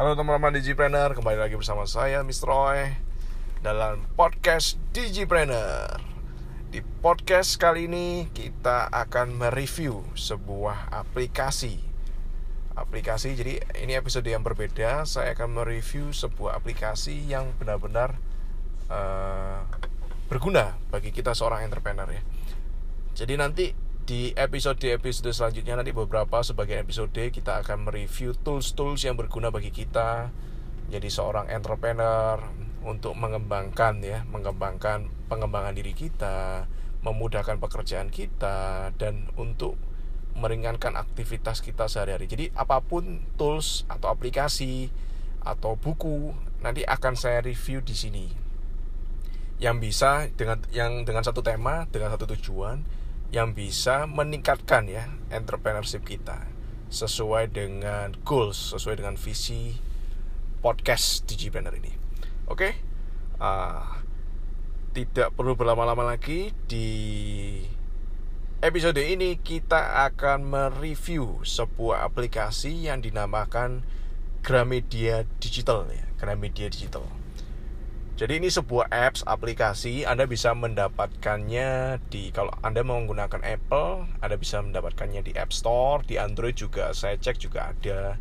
Halo teman-teman Digipreneur, kembali lagi bersama saya Mr. Roy dalam podcast Digipreneur. Di podcast kali ini kita akan mereview sebuah aplikasi. Aplikasi, jadi ini episode yang berbeda. Saya akan mereview sebuah aplikasi yang benar-benar uh, berguna bagi kita seorang entrepreneur ya. Jadi nanti di episode-episode selanjutnya nanti beberapa sebagai episode kita akan mereview tools-tools yang berguna bagi kita jadi seorang entrepreneur untuk mengembangkan ya, mengembangkan pengembangan diri kita, memudahkan pekerjaan kita dan untuk meringankan aktivitas kita sehari-hari. Jadi apa pun tools atau aplikasi atau buku nanti akan saya review di sini. Yang bisa dengan yang dengan satu tema, dengan satu tujuan yang bisa meningkatkan ya entrepreneurship kita sesuai dengan goals, sesuai dengan visi podcast Digipreneur ini. Oke, okay? uh, tidak perlu berlama-lama lagi di episode ini kita akan mereview sebuah aplikasi yang dinamakan Gramedia Digital ya, Gramedia Digital. Jadi ini sebuah apps aplikasi Anda bisa mendapatkannya di kalau Anda menggunakan Apple, Anda bisa mendapatkannya di App Store, di Android juga saya cek juga ada.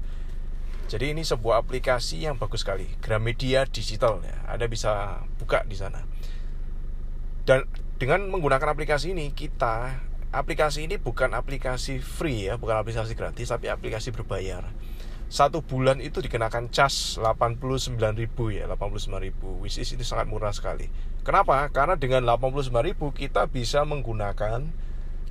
Jadi ini sebuah aplikasi yang bagus sekali, Gramedia Digital ya. Anda bisa buka di sana. Dan dengan menggunakan aplikasi ini kita aplikasi ini bukan aplikasi free ya, bukan aplikasi gratis tapi aplikasi berbayar satu bulan itu dikenakan cas 89.000 ya 89.000 which is ini sangat murah sekali. Kenapa? Karena dengan 89.000 kita bisa menggunakan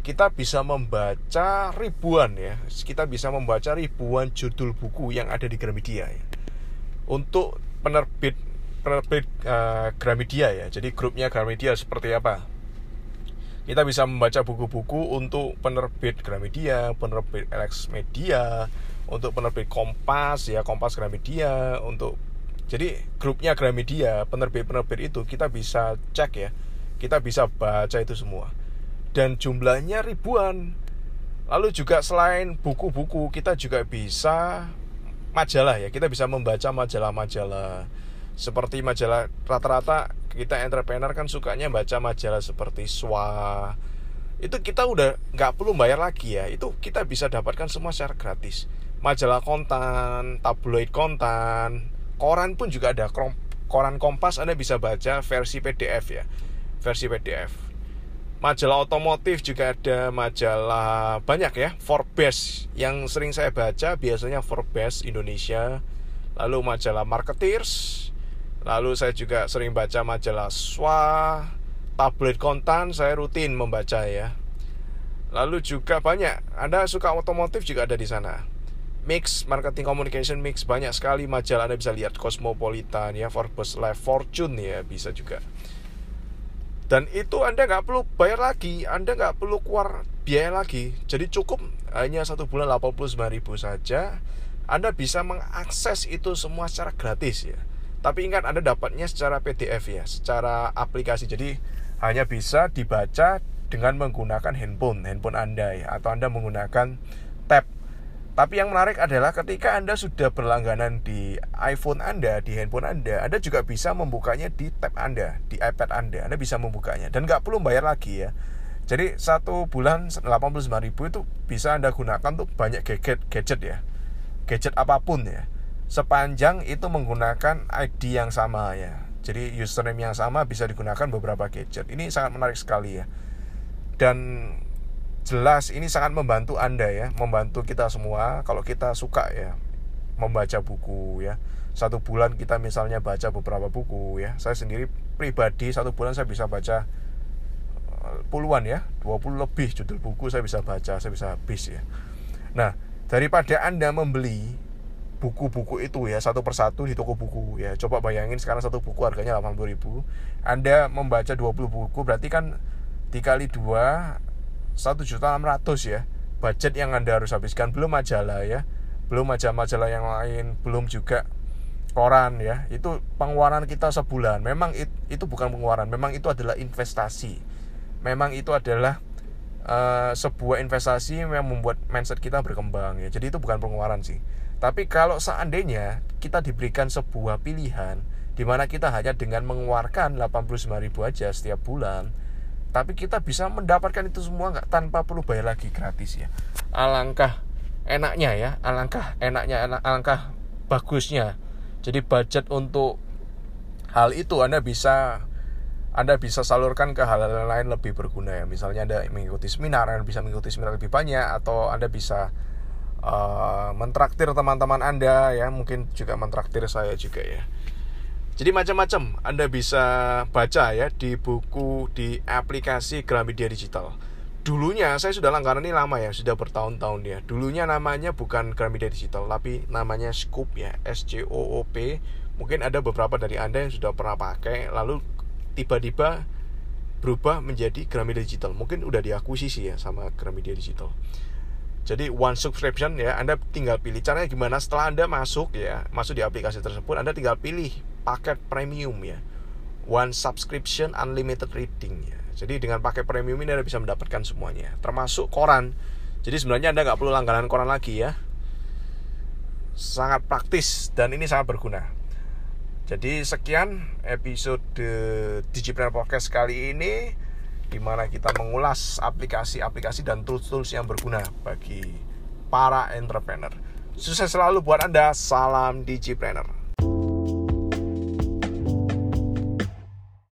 kita bisa membaca ribuan ya. Kita bisa membaca ribuan judul buku yang ada di Gramedia ya. Untuk penerbit penerbit uh, Gramedia ya. Jadi grupnya Gramedia seperti apa kita bisa membaca buku-buku untuk penerbit Gramedia penerbit Alex Media untuk penerbit Kompas ya Kompas Gramedia untuk jadi grupnya Gramedia penerbit-penerbit itu kita bisa cek ya. Kita bisa baca itu semua. Dan jumlahnya ribuan. Lalu juga selain buku-buku kita juga bisa majalah ya. Kita bisa membaca majalah-majalah seperti majalah rata-rata kita entrepreneur kan sukanya baca majalah seperti SWA itu kita udah nggak perlu bayar lagi ya itu kita bisa dapatkan semua secara gratis majalah kontan, tabloid kontan, koran pun juga ada. Koran Kompas Anda bisa baca versi PDF ya. Versi PDF. Majalah otomotif juga ada majalah banyak ya, Forbes yang sering saya baca biasanya Forbes Indonesia, lalu majalah Marketeers, lalu saya juga sering baca majalah SWA, tabloid kontan saya rutin membaca ya. Lalu juga banyak, Anda suka otomotif juga ada di sana? Mix marketing communication mix banyak sekali majalah Anda bisa lihat. Cosmopolitan ya Forbes Life Fortune ya bisa juga. Dan itu Anda nggak perlu bayar lagi. Anda nggak perlu keluar biaya lagi. Jadi cukup hanya satu bulan 89 ribu saja. Anda bisa mengakses itu semua secara gratis ya tapi ingat Anda dapatnya secara PDF ya secara aplikasi jadi hanya bisa dibaca dengan menggunakan handphone handphone Anda ya atau Anda menggunakan tab tapi yang menarik adalah ketika Anda sudah berlangganan di iPhone Anda, di handphone Anda, Anda juga bisa membukanya di tab Anda, di iPad Anda. Anda bisa membukanya dan nggak perlu bayar lagi ya. Jadi satu bulan 85.000 itu bisa Anda gunakan untuk banyak gadget, gadget ya. Gadget apa pun ya. Sepanjang itu menggunakan ID yang sama ya. Jadi username yang sama bisa digunakan beberapa gadget. Ini sangat menarik sekali ya. Dan jelas ini sangat membantu Anda ya, membantu kita semua kalau kita suka ya membaca buku ya. Satu bulan kita misalnya baca beberapa buku ya. Saya sendiri pribadi satu bulan saya bisa baca eh, puluhan ya, 20 lebih judul buku saya bisa baca, saya bisa habis ya. Nah, daripada Anda membeli buku-buku itu ya satu persatu di toko buku. Ya coba bayangin sekarang satu buku harganya 80 ribu. Anda membaca 20 buku berarti kan dikali dua satu juta enam ratus ya budget yang anda harus habiskan. Belum majalah ya belum majalah-majalah yang lain belum juga koran ya. Itu pengeluaran kita sebulan. Memang it, itu bukan pengeluaran memang itu adalah investasi. Memang itu adalah uh, sebuah investasi yang membuat mindset kita berkembang ya. Jadi itu bukan pengeluaran sih. Tapi kalau seandainya kita diberikan sebuah pilihan di mana kita hanya dengan mengeluarkan 89.000 aja setiap bulan, tapi kita bisa mendapatkan itu semua nggak tanpa perlu bayar lagi gratis ya. Alangkah enaknya ya, alangkah enaknya, alangkah bagusnya. Jadi budget untuk hal itu Anda bisa anda bisa salurkan ke hal-hal lain lebih berguna ya. Misalnya Anda mengikuti seminar, Anda bisa mengikuti seminar lebih banyak atau Anda bisa uh, mentraktir teman-teman Anda ya, mungkin juga mentraktir saya juga ya. Jadi macam-macam Anda bisa baca ya di buku di aplikasi Gramedia Digital. Dulunya saya sudah langganan ini lama ya, sudah bertahun-tahun ya. Dulunya namanya bukan Gramedia Digital, tapi namanya Scoop ya, S C O O P. Mungkin ada beberapa dari Anda yang sudah pernah pakai, lalu tiba-tiba berubah menjadi Gramedia Digital. Mungkin udah diakuisisi ya sama Gramedia Digital. Jadi one subscription ya, Anda tinggal pilih caranya gimana setelah Anda masuk ya, masuk di aplikasi tersebut, Anda tinggal pilih paket premium ya. One subscription unlimited reading ya. Jadi dengan paket premium ini Anda bisa mendapatkan semuanya, termasuk koran. Jadi sebenarnya Anda nggak perlu langganan koran lagi ya. Sangat praktis dan ini sangat berguna. Jadi sekian episode Digipreneur Podcast kali ini di mana kita mengulas aplikasi-aplikasi dan tools-tools yang berguna bagi para entrepreneur. Sukses selalu buat Anda. Salam Digipreneur.